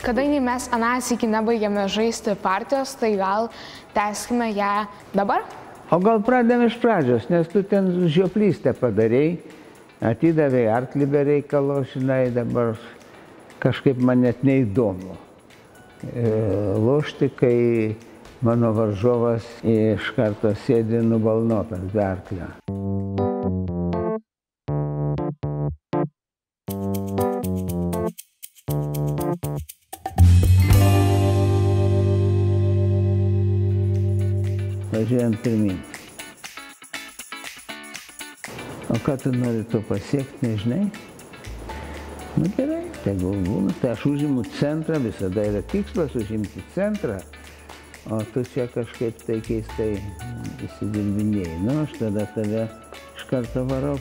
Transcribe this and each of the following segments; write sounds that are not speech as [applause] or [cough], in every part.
Kadangi mes anas iki nebaigėme žaisti partijos, tai gal tęskime ją dabar? O gal pradėm iš pradžios, nes tu ten žioplystę padarėjai, atidavėjai arklį be reikalo, žinai, dabar kažkaip man net neįdomu. E, lošti, kai mano varžovas iš karto sėdi nubalnotas be arklio. O ką tu nori to pasiekti, nežinai? Nu gerai, tegul būna. Tai aš užimu centrą, visada yra tikslas užimti centrą. O tu čia kažkaip tai keistai įsidirbinėjai. Nu, aš tada tave iš karto varau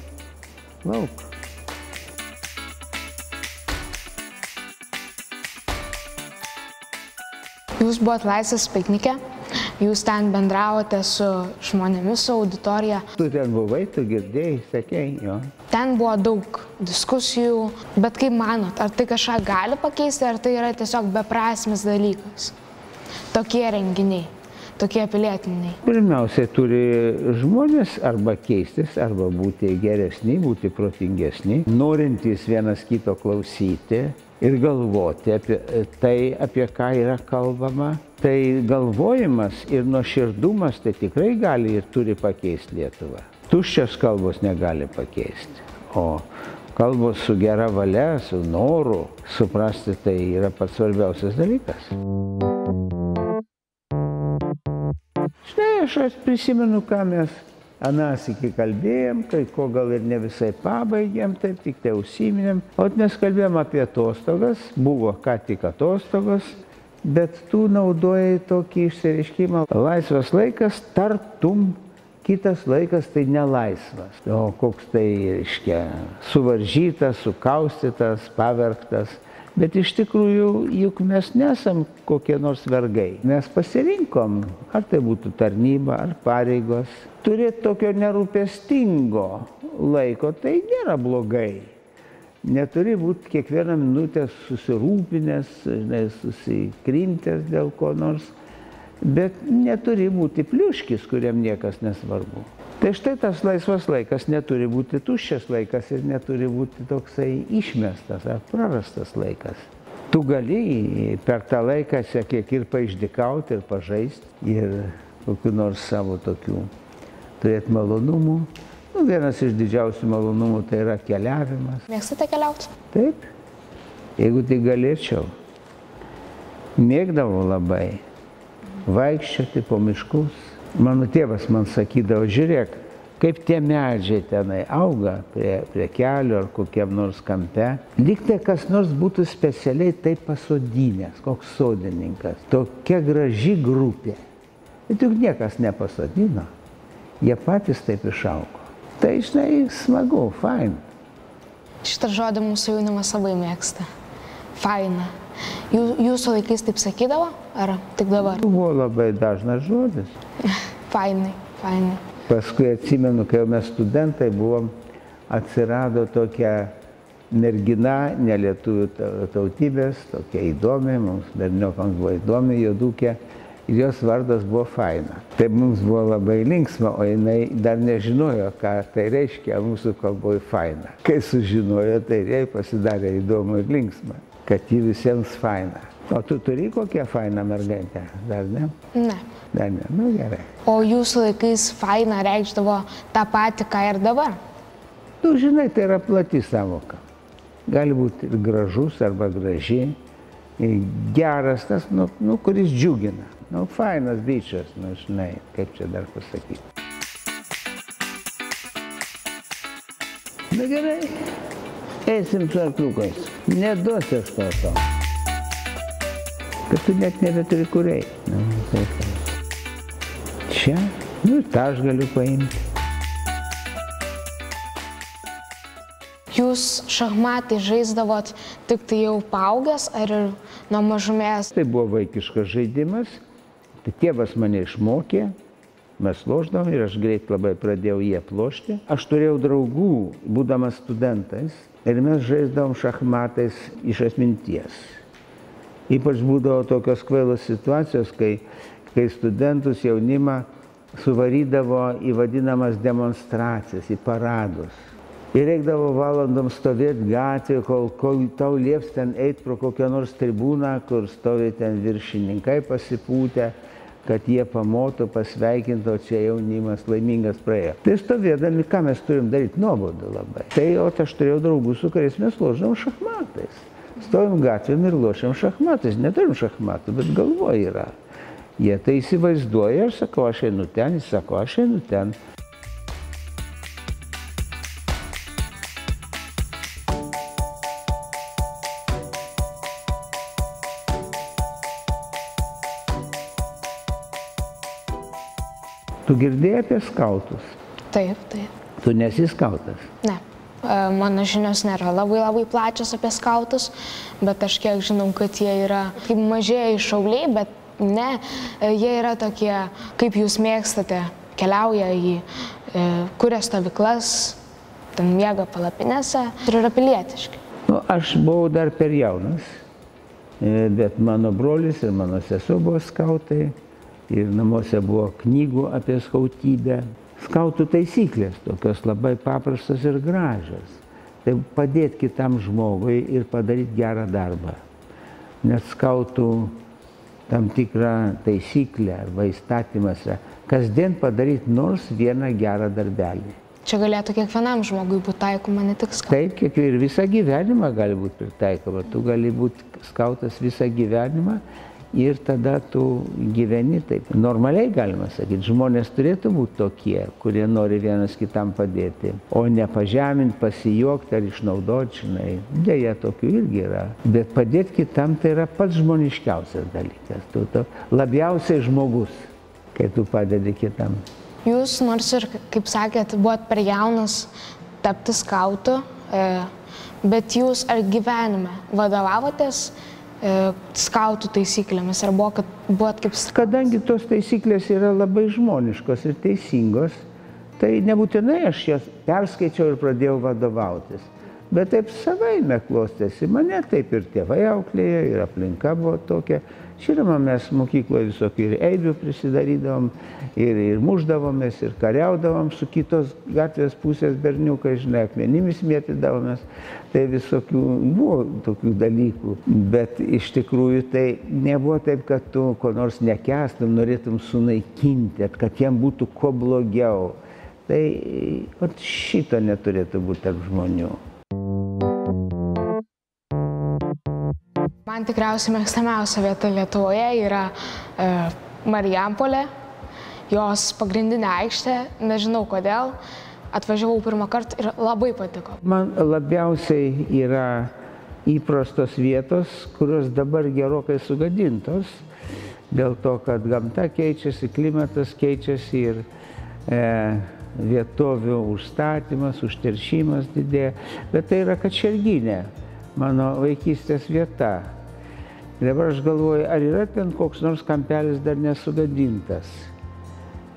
lauk. Jūs buvot laisvės piknikė, jūs ten bendravote su žmonėmis, su auditorija. Tu ten buvai, tu girdėjai, sakei, jo. Ten buvo daug diskusijų, bet kaip manot, ar tai kažką gali pakeisti, ar tai yra tiesiog beprasmis dalykas? Tokie renginiai, tokie pilietiniai. Pirmiausiai turi žmonės arba keistis, arba būti geresni, būti protingesni, norintys vienas kito klausyti ir galvoti apie tai, apie ką yra kalbama. Tai galvojimas ir nuoširdumas tai tikrai gali ir turi pakeisti Lietuvą. Tuščios kalbos negali pakeisti. O kalbos su gera valia, su noru suprasti, tai yra pats svarbiausias dalykas. Štai aš prisimenu, ką mes anas iki kalbėjom, kai ko gal ir ne visai pabaigėm, taip tik tai užsiminėm. O mes kalbėjom apie atostogas, buvo ką tik atostogos, bet tu naudojai tokį išsireiškimą. Laisvas laikas tartum kitas laikas tai nelaisvas. O koks tai, reiškia, suvaržytas, sukaustytas, pavergtas. Bet iš tikrųjų, juk mes nesam kokie nors vergai. Mes pasirinkom, ar tai būtų tarnyba, ar pareigos. Turėti tokio nerūpestingo laiko, tai nėra blogai. Neturi būti kiekvieną minutę susirūpinęs, žinai, susikrintęs dėl ko nors, bet neturi būti pliuškis, kuriam niekas nesvarbu. Tai štai tas laisvas laikas neturi būti tuščias laikas ir neturi būti toksai išmestas ar prarastas laikas. Tu gali per tą laiką šiek tiek ir paišdikauti, ir pažaisti, ir kokiu nors savo tokių turėti malonumų. Nu, vienas iš didžiausių malonumų tai yra keliavimas. Mėgstate keliauti? Taip, jeigu tai galėčiau. Mėgdavau labai vaikščioti po miškus. Mano tėvas man sakydavo, žiūrėk, kaip tie medžiai tenai auga prie, prie kelio ar kokiam nors kampe. Lyg tai kas nors būtų specialiai taip pasodinęs, koks sodininkas. Tokia graži grupė. Bet juk niekas nepasodino. Jie patys taip išaugo. Tai, žinai, smagu, fain. Šitą žodį mūsų jaunimas labai mėgsta. Faina. Jūsų laikais taip sakydavo, ar tik dabar? Buvo labai dažnas žodis. [laughs] Fainai, fainai. Paskui atsimenu, kai mes studentai buvom, atsirado tokia mergina, nelietuvių tautybės, tokia įdomi, mums berniokams buvo įdomi, jodukė ir jos vardas buvo Faina. Tai mums buvo labai linksma, o jinai dar nežinojo, ką tai reiškia mūsų kalboje Faina. Kai sužinojo, tai jai pasidarė įdomu ir linksma, kad ji visiems Faina. O tu turi kokią fainą mergaitę? Dar ne? Ne. Dar ne, nu gerai. O jūsų laikais faina reikšdavo tą patį, ką ir dabar? Tu žinai, tai yra plati savoka. Gali būti ir gražus arba graži, ir geras tas, nu, nu, kuris džiugina. Nu, fainas bičias, nu, žinai, kaip čia dar pasakyti. Na gerai, eisim su arkliukais. Neduosiu aš to to. Bet tu net nebeturi kur eiti. Nu, tai kas. Čia, nu, tą aš galiu paimti. Jūs šachmatai žaisdavot tik tai jau paaugęs ar ir nuo mažumės? Tai buvo vaikiškas žaidimas. Tai tėvas mane išmokė, mes loždavom ir aš greit labai pradėjau jie plošti. Aš turėjau draugų, būdamas studentais, ir mes žaisdavom šachmatais iš atminties. Ypač būdavo tokios kvailos situacijos, kai, kai studentus jaunimą suvarydavo į vadinamas demonstracijas, į paradus. Ir reikdavo valandom stovėti gatvėje, kol, kol tau lieps ten eiti pro kokią nors tribūną, kur stovi ten viršininkai pasipūtę, kad jie pamoto, pasveikinto, čia jaunimas laimingas praėjo. Tai stovėdami, ką mes turim daryti, nuobodu labai. Tai o aš turėjau draugų, su kuriais mes loždom šachmatais. Stovim gatvėm ir lošiam šachmatais. Neturim šachmatų, bet galvoje yra. Jie tai įsivaizduoja, aš sakau, aš einu ten, jis sako, aš einu ten. Tu girdėjai apie skautus? Taip, taip. Tu nesi skautas. Ne. E, Mano žinios nėra labai labai plačios apie skautus, bet aš kiek žinau, kad jie yra kaip mažieji šauliai, bet ne, e, jie yra tokie, kaip jūs mėgstate, keliauja į, e, kuria stovyklas, ten miega palapinėse ir yra pilietiški. Nu, aš buvau dar per jaunas, bet mano brolis ir mano sesuo buvo skautai ir namuose buvo knygų apie skautybę. Skautų taisyklės tokios labai paprastos ir gražios. Tai padėti kitam žmogui ir padaryti gerą darbą. Nes skautų tam tikra taisyklė arba įstatymas yra kasdien padaryti nors vieną gerą darbelį. Čia galėtų kiekvienam žmogui būti taikoma ne tik skautų. Taip, kiek ir visą gyvenimą gali būti pritaikoma. Tu gali būti skautas visą gyvenimą ir tada tu gyveni taip. Normaliai galima sakyti, žmonės turėtų būti tokie, kurie nori vienas kitam padėti, o ne pažeminti, pasijuokti ar išnaudoti, žinai. Deja, tokių irgi yra. Bet padėti kitam tai yra pats žmoniškiausias dalykas. Tu to labiausiai žmogus, kai tu padedi kitam. Jūs, nors ir, kaip sakėt, buvot per jaunas tapti skautu, e, bet jūs ar gyvenime vadovavotės skautų taisyklėmis, ar buvo, kad buvot kaip Kadangi tos taisyklės yra labai žmoniškos ir teisingos, tai nebūtinai aš jas perskaičiau ir pradėjau vadovautis. Bet taip savaime klostėsi. Mane taip ir tėvai auklėjo, ir aplinka buvo tokia. Žinoma, mes mokykloje visokių ir eibių prisidarydavom, ir, ir muždavomės, ir kariaudavom su kitos gatvės pusės berniukai, žinai, akmenimis mėtydavomės. Tai visokių buvo tokių dalykų. Bet iš tikrųjų tai nebuvo taip, kad tu ko nors nekestum, norėtum sunaikinti, kad jam būtų kuo blogiau. Tai šito neturėtų būti tarp žmonių. Man tikriausiai mėgstamiausia vieta Lietuvoje yra e, Marijampolė, jos pagrindinė aikštė, nežinau kodėl. Atvažiavau pirmą kartą ir labai patiko. Man labiausiai yra įprastos vietos, kurios dabar gerokai sugadintos, dėl to, kad gamta keičiasi, klimatas keičiasi ir e, vietovių užstatymas, užteršimas didėja. Bet tai yra kačerginė, mano vaikystės vieta. Dabar aš galvoju, ar yra ten koks nors kampelis dar nesugadintas.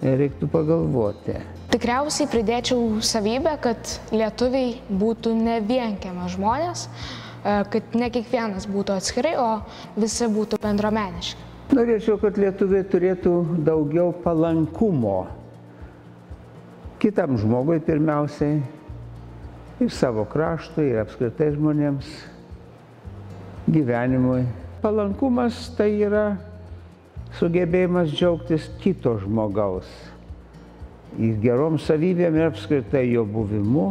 Reiktų pagalvoti. Tikriausiai pridėčiau savybę, kad lietuviai būtų ne vienkiamą žmonės, e, kad ne kiekvienas būtų atskirai, o visi būtų bendromeniški. Norėčiau, kad lietuviai turėtų daugiau palankumo kitam žmogui pirmiausiai, ir savo kraštui, ir apskritai žmonėms, gyvenimui. Palankumas tai yra sugebėjimas džiaugtis kito žmogaus ir gerom savybėm ir apskritai jo buvimu,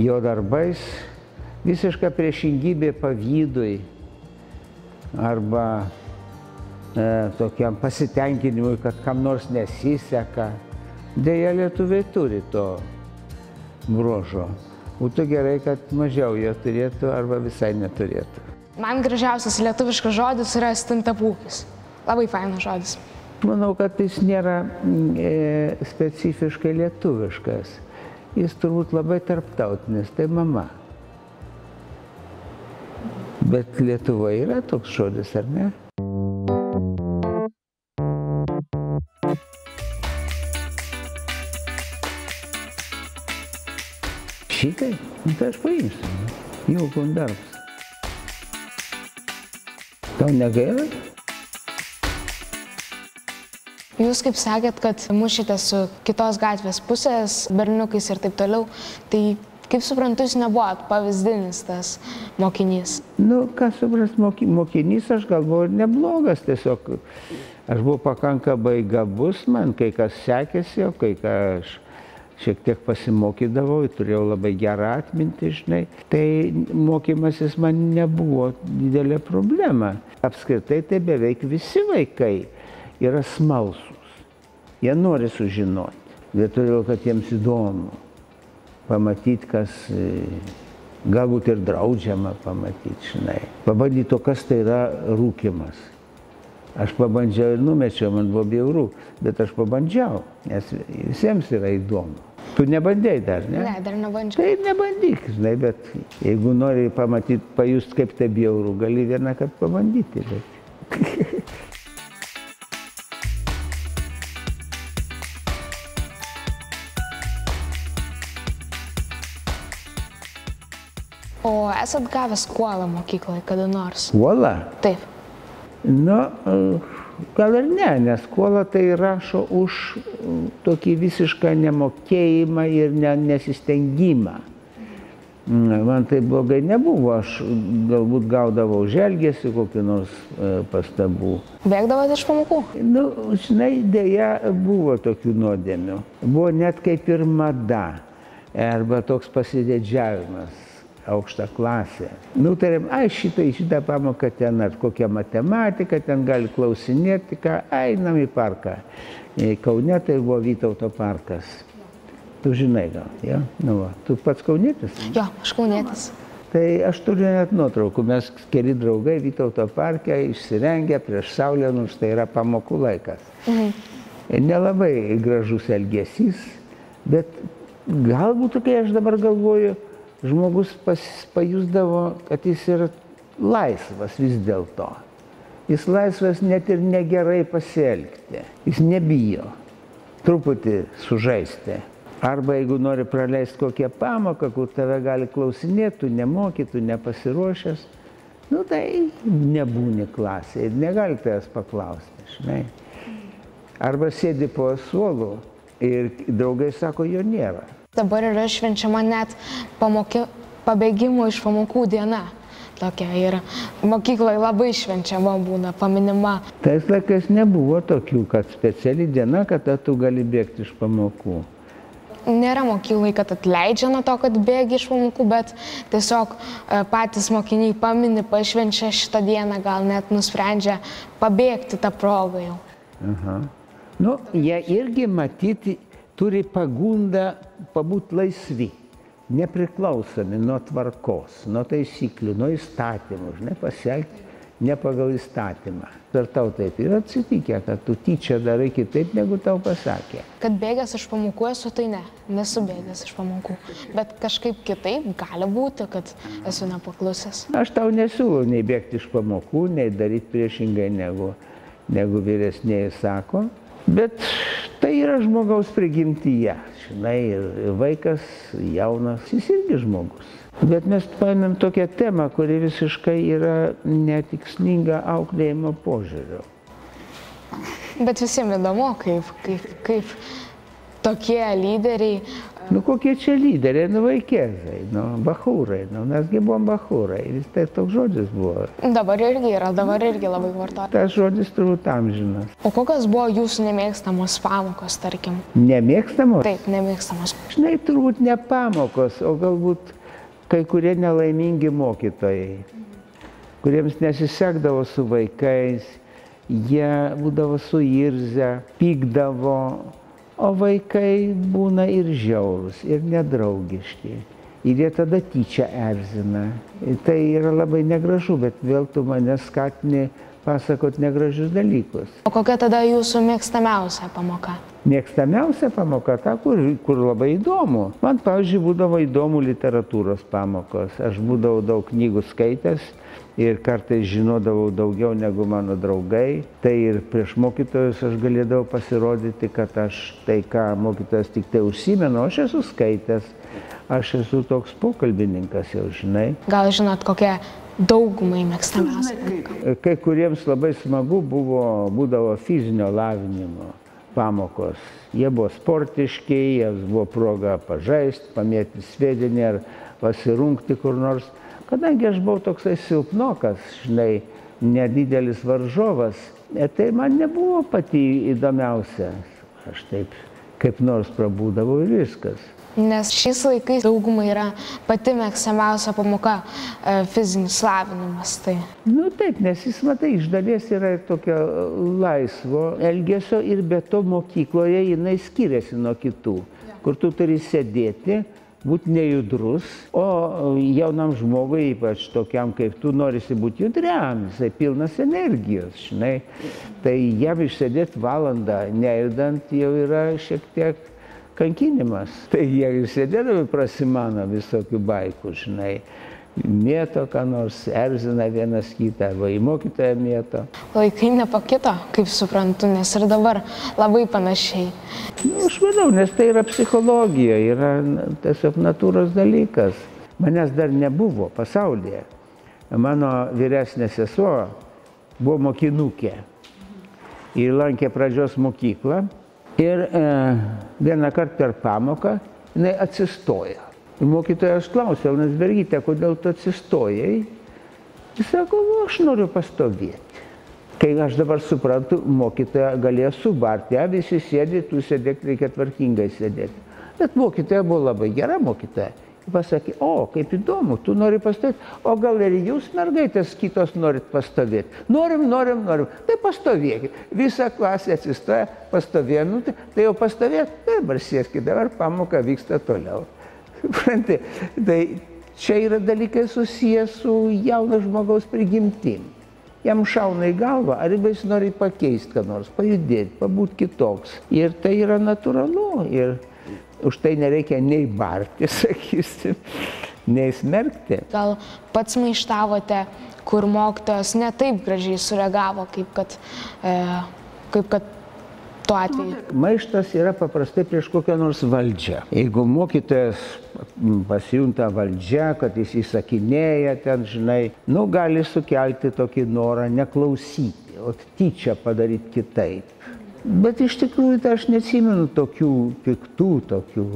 jo darbais, visiška priešingybė pavydui arba e, tokiam pasitenkinimui, kad kam nors nesiseka. Deja, lietuviai turi to bruožo. Būtų gerai, kad mažiau jie turėtų arba visai neturėtų. Man gražiausias lietuviškas žodis yra stintapūkis. Labai fainas žodis. Manau, kad jis nėra mm, e, specifiškai lietuviškas. Jis turbūt labai tarptautinis, tai mama. Bet Lietuvoje yra toks žodis, ar ne? Šitai, nu, tai aš paimsiu. Jau darbas. Tau negaila? Jūs kaip sakėt, kad mušite su kitos gatvės pusės berniukais ir taip toliau, tai kaip suprantu, jūs nebuvot pavyzdinis tas mokinys. Nu, ką supras, moky, mokinys aš galvoju neblogas, tiesiog aš buvau pakankamai gabus, man kai kas sekėsi, o kai ką aš šiek tiek pasimokydavau, turėjau labai gerą atmintį, žinai, tai mokymasis man nebuvo didelė problema. Apskritai tai beveik visi vaikai yra smalsus. Jie nori sužinoti. Vien todėl, kad jiems įdomu pamatyti, kas e, galbūt ir draudžiama pamatyti, žinai. Pabandyti, o kas tai yra rūkimas. Aš pabandžiau ir numečiau, man buvo bjauru, bet aš pabandžiau, nes visiems yra įdomu. Tu nebandėjai dar, ne? Ne, dar nebandžiau. Tai nebandyk, žinai, bet jeigu nori pamatyti, pajust, kaip tai bjauru, gali vieną kartą pabandyti. Bet... [laughs] O esat gavęs kuolą mokykloje kada nors? Uola? Taip. Nu, gal ir ne, nes skola tai rašo už tokį visišką nemokėjimą ir ne, nesistengimą. Man tai blogai nebuvo, aš galbūt gaudavau želgėsi kokį nors e, pastabų. Bėgdavote iš pamokų? Nu, žinai, dėja buvo tokių nuodėmių. Buvo net kaip ir mada arba toks pasidėdžiavimas aukštą klasę. Nutarėm, ai šitai, šitą pamoką ten, ar kokią matematiką, ten gali klausinėti, ką, einam į parką. Kaune tai buvo Vytauto parkas. Tu žinai gal, ja? Nu, va. tu pats kaunėtis? Jo, aš kaunėtis. Tai aš turiu net nuotraukų, mes keli draugai Vytauto parke išsirengę prieš saulę, nors tai yra pamokų laikas. Mhm. Nelabai gražus elgesys, bet galbūt, kai aš dabar galvoju, žmogus pas, pajusdavo, kad jis yra laisvas vis dėlto. Jis laisvas net ir negerai pasielgti. Jis nebijo truputį sužaisti. Arba jeigu nori praleisti kokią pamoką, kur tave gali klausinėti, tu nemoky, tu nepasiruošęs, nu tai nebūni klasėje ir negali tavęs paklausti, žinai. Arba sėdi po suolu ir draugai sako, jo nėra. Dabar yra švenčiama net pamoki, pabėgimo iš pamokų diena. Tokia ir mokykloje labai švenčiama būna, paminima. Tais laikais nebuvo tokių, kad speciali diena, kada tu gali bėgti iš pamokų. Nėra mokyklai, kad atleidžia nuo to, kad bėgi iš pamokų, bet tiesiog e, patys mokiniai pamini, pašvenčia šitą dieną, gal net nusprendžia pabėgti tą progą jau. Aha. Nu, jie irgi matyti turi pagundą pabūti laisvi, nepriklausomi nuo tvarkos, nuo taisyklių, nuo įstatymų, žinai, pasielgti ne pagal įstatymą. Ar tau taip yra atsitikę, kad tu tyčia darai kitaip, negu tau pasakė? Kad bėgęs iš pamokų esu, tai ne, nesu bėgęs iš pamokų. Bet kažkaip kitaip gali būti, kad esu nepaklusęs. Aš tau nesiūlau nei bėgti iš pamokų, nei daryti priešingai, negu, negu vyresnėji sako. Bet yra žmogaus prigimtyje. Žinai, ir vaikas jaunas, jis irgi žmogus. Bet mes paėmėm tokią temą, kuri visiškai yra netikslinga auklėjimo požiūrio. Bet visiems įdomu, kaip, kaip, kaip tokie lyderiai Nu kokie čia lyderiai, nu vaikėzai, nu bahūrai, nu mesgi buvom bahūrai, vis tai toks žodis buvo. Dabar irgi yra, dabar irgi labai vartojama. Tas žodis turbūt amžinas. O kokios buvo jūsų nemėgstamos pamokos, tarkim? Nemėgstamos? Taip, nemėgstamos. Žinai, turbūt ne pamokos, o galbūt kai kurie nelaimingi mokytojai, kuriems nesisekdavo su vaikais, jie būdavo suirzę, pykdavo O vaikai būna ir žiaurus, ir nedraugiški. Ir jie tada tyčia erzina. Ir tai yra labai negražu, bet vėl tu mane skatini pasakot negražius dalykus. O kokia tada jūsų mėgstamiausia pamoka? Mėgstamiausia pamoka ta, kur, kur labai įdomu. Man, pavyzdžiui, būdavo įdomu literatūros pamokos. Aš būdavau daug knygų skaitęs ir kartais žinodavau daugiau negu mano draugai. Tai ir prieš mokytojus aš galėdavau pasirodyti, kad aš tai, ką mokytojas tik tai užsimenu, aš esu skaitęs, aš esu toks pokalbininkas jau, žinai. Gal žinot, kokia daugumai mėgstamiausia pamoka? Kai kuriems labai smagu buvo, būdavo fizinio lavinimo pamokos. Jie buvo sportiški, jiems buvo proga pažaisti, pamėti svedinį ar pasirungti kur nors. Kadangi aš buvau toksai silpnokas, žinai, nedidelis varžovas, e, tai man nebuvo pati įdomiausia. Aš taip kaip nors prabūdavau ir viskas. Nes šiais laikais daugumai yra pati mėgstamiausia pamoka e, fizinis lavinimas. Tai. Nu taip, nes jis, matai, iš dalies yra ir tokio laisvo elgesio ir be to mokykloje jinai skiriasi nuo kitų, kur tu turi sėdėti, būti nejudrus, o jaunam žmogui, ypač tokiam kaip tu, norisi būti judriam, jisai pilnas energijos, žinai. Tai jam išsėdėti valandą nejudant jau yra šiek tiek kankinimas. Tai jie ir sėdėdami prasimano visokių baikų, žinai. Mėto, ką nors erzina vienas kitą, arba į mokytoją mėto. Laikai nepakito, kaip suprantu, nes ir dabar labai panašiai. Nu, aš manau, nes tai yra psichologija, yra tiesiog natūros dalykas. Manęs dar nebuvo pasaulyje. Mano vyresnė sesuo buvo mokinukė. Ji lankė pradžios mokyklą Ir e, vieną kartą per pamoką jinai atsistoja. Ir mokytojas klausė, Landsbergytė, kodėl tu atsistojai? Jis sako, nu, aš noriu pastovėti. Kai aš dabar suprantu, mokytoja galėjo subarti, ja, visi sėdi, tu sėdėk, reikia tvarkingai sėdėti. Bet mokytoja buvo labai gera mokytoja pasakė, o, kaip įdomu, tu nori pastovėti, o gal ir jūs, mergaitės, kitos norit pastovėti. Norim, norim, norim. Tai pastovėkit. Visa klasė atsistoja, pastovėjo, nu, tai, tai jau pastovėt, tai dabar sėskit, dabar pamoka vyksta toliau. Suprantate, tai čia yra dalykai susijęs su jauno žmogaus prigimtim. Jam šauna į galvą, ar jis nori pakeisti ką nors, pajudėti, pabūti kitoks. Ir tai yra natūralu. Ir už tai nereikia nei barti, [laughs] sakysim, nei smerkti. Gal pats maištavote, kur mokytojas ne taip gražiai sureagavo, kaip kad, e, kaip kad tuo atveju. Maištas yra paprastai prieš kokią nors valdžią. Jeigu mokytojas pasijunta valdžia, kad jis įsakinėja ten, žinai, nu gali sukelti tokį norą neklausyti, o tyčia padaryti kitaip. Bet iš tikrųjų tai aš neatsimenu tokių piktų, tokių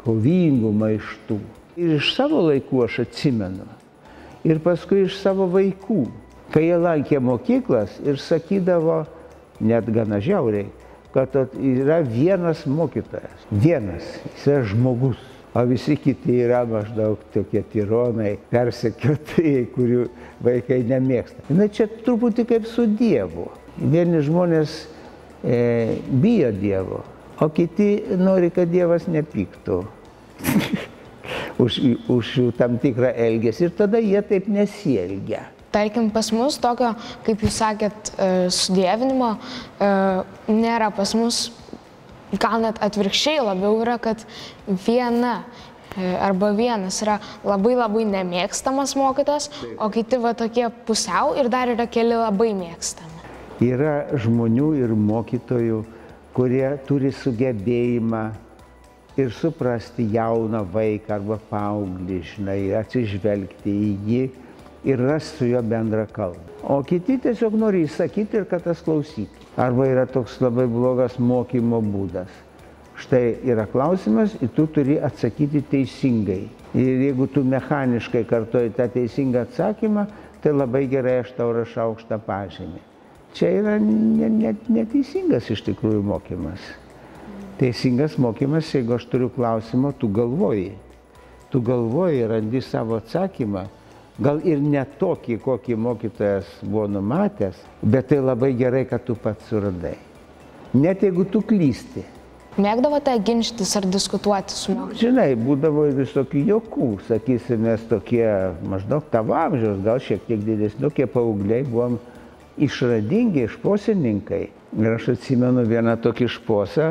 kovingų maištų. Ir iš savo laikų aš atsimenu. Ir paskui iš savo vaikų. Kai jie lankė mokyklas ir sakydavo, net gana žiauriai, kad yra vienas mokytojas. Vienas. Jis yra žmogus. O visi kiti yra maždaug tokie tironai, persekiotojai, [laughs] kurių vaikai nemėgsta. Na čia truputį kaip su Dievu. Vieni žmonės e, bijo Dievo, o kiti nori, kad Dievas nepyktų [laughs] už, už jų tam tikrą elgesį ir tada jie taip nesielgia. Tarkim, pas mus tokio, kaip jūs sakėt, e, sudėvinimo e, nėra. Pas mus gal net atvirkščiai labiau yra, kad viena e, arba vienas yra labai labai nemėgstamas mokytas, o kiti va tokie pusiau ir dar yra keli labai mėgstami. Yra žmonių ir mokytojų, kurie turi sugebėjimą ir suprasti jauną vaiką arba paauglį, žinai, atsižvelgti į jį ir rasti su juo bendrą kalbą. O kiti tiesiog nori įsakyti ir kad tas klausytų. Arba yra toks labai blogas mokymo būdas. Štai yra klausimas ir tu turi atsakyti teisingai. Ir jeigu tu mechaniškai kartoji tą teisingą atsakymą, tai labai gerai aš tau rašau aukštą pažymį. Čia yra net neteisingas iš tikrųjų mokymas. Teisingas mokymas, jeigu aš turiu klausimą, tu galvoji. Tu galvoji, randi savo atsakymą, gal ir ne tokį, kokį mokytojas buvo numatęs, bet tai labai gerai, kad tu pats suradai. Net jeigu tu klysti. Mėgdavote ginčytis ar diskutuoti su mokytoju? Žinai, būdavo ir visokių jokų, sakysim, mes tokie maždaug tavo amžiaus, gal šiek tiek didesni, tokie paaugliai buvom išradingi išposininkai. Ir aš atsimenu vieną tokį išposą,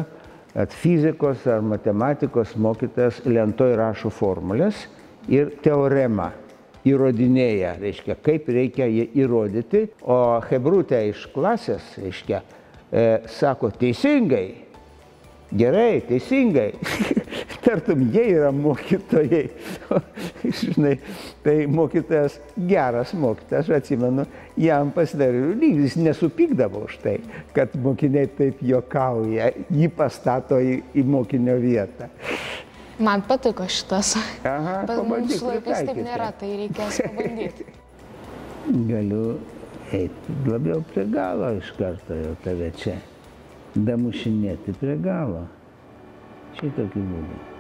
kad fizikos ar matematikos mokytas lentoj rašo formulės ir teoremą įrodinėja, reiškia, kaip reikia jį įrodyti, o Hebrutė iš klasės, reiškia, e, sako teisingai, gerai, teisingai. [laughs] tartum jie yra mokytojai. [laughs] Žinai, tai mokytojas, geras mokytojas, aš atsimenu, jam pasidarė lygis, nesupykdavo už tai, kad mokiniai taip juokauja, jį pastato į, į mokinio vietą. Man patiko šitas. Aha, Bet pabandyk mūsų laikais taip nėra, tai reikės pabandyti. [laughs] Galiu eiti labiau prie galo iš karto jau tave čia. Damušinėti prie galo. Šitokiu būdu.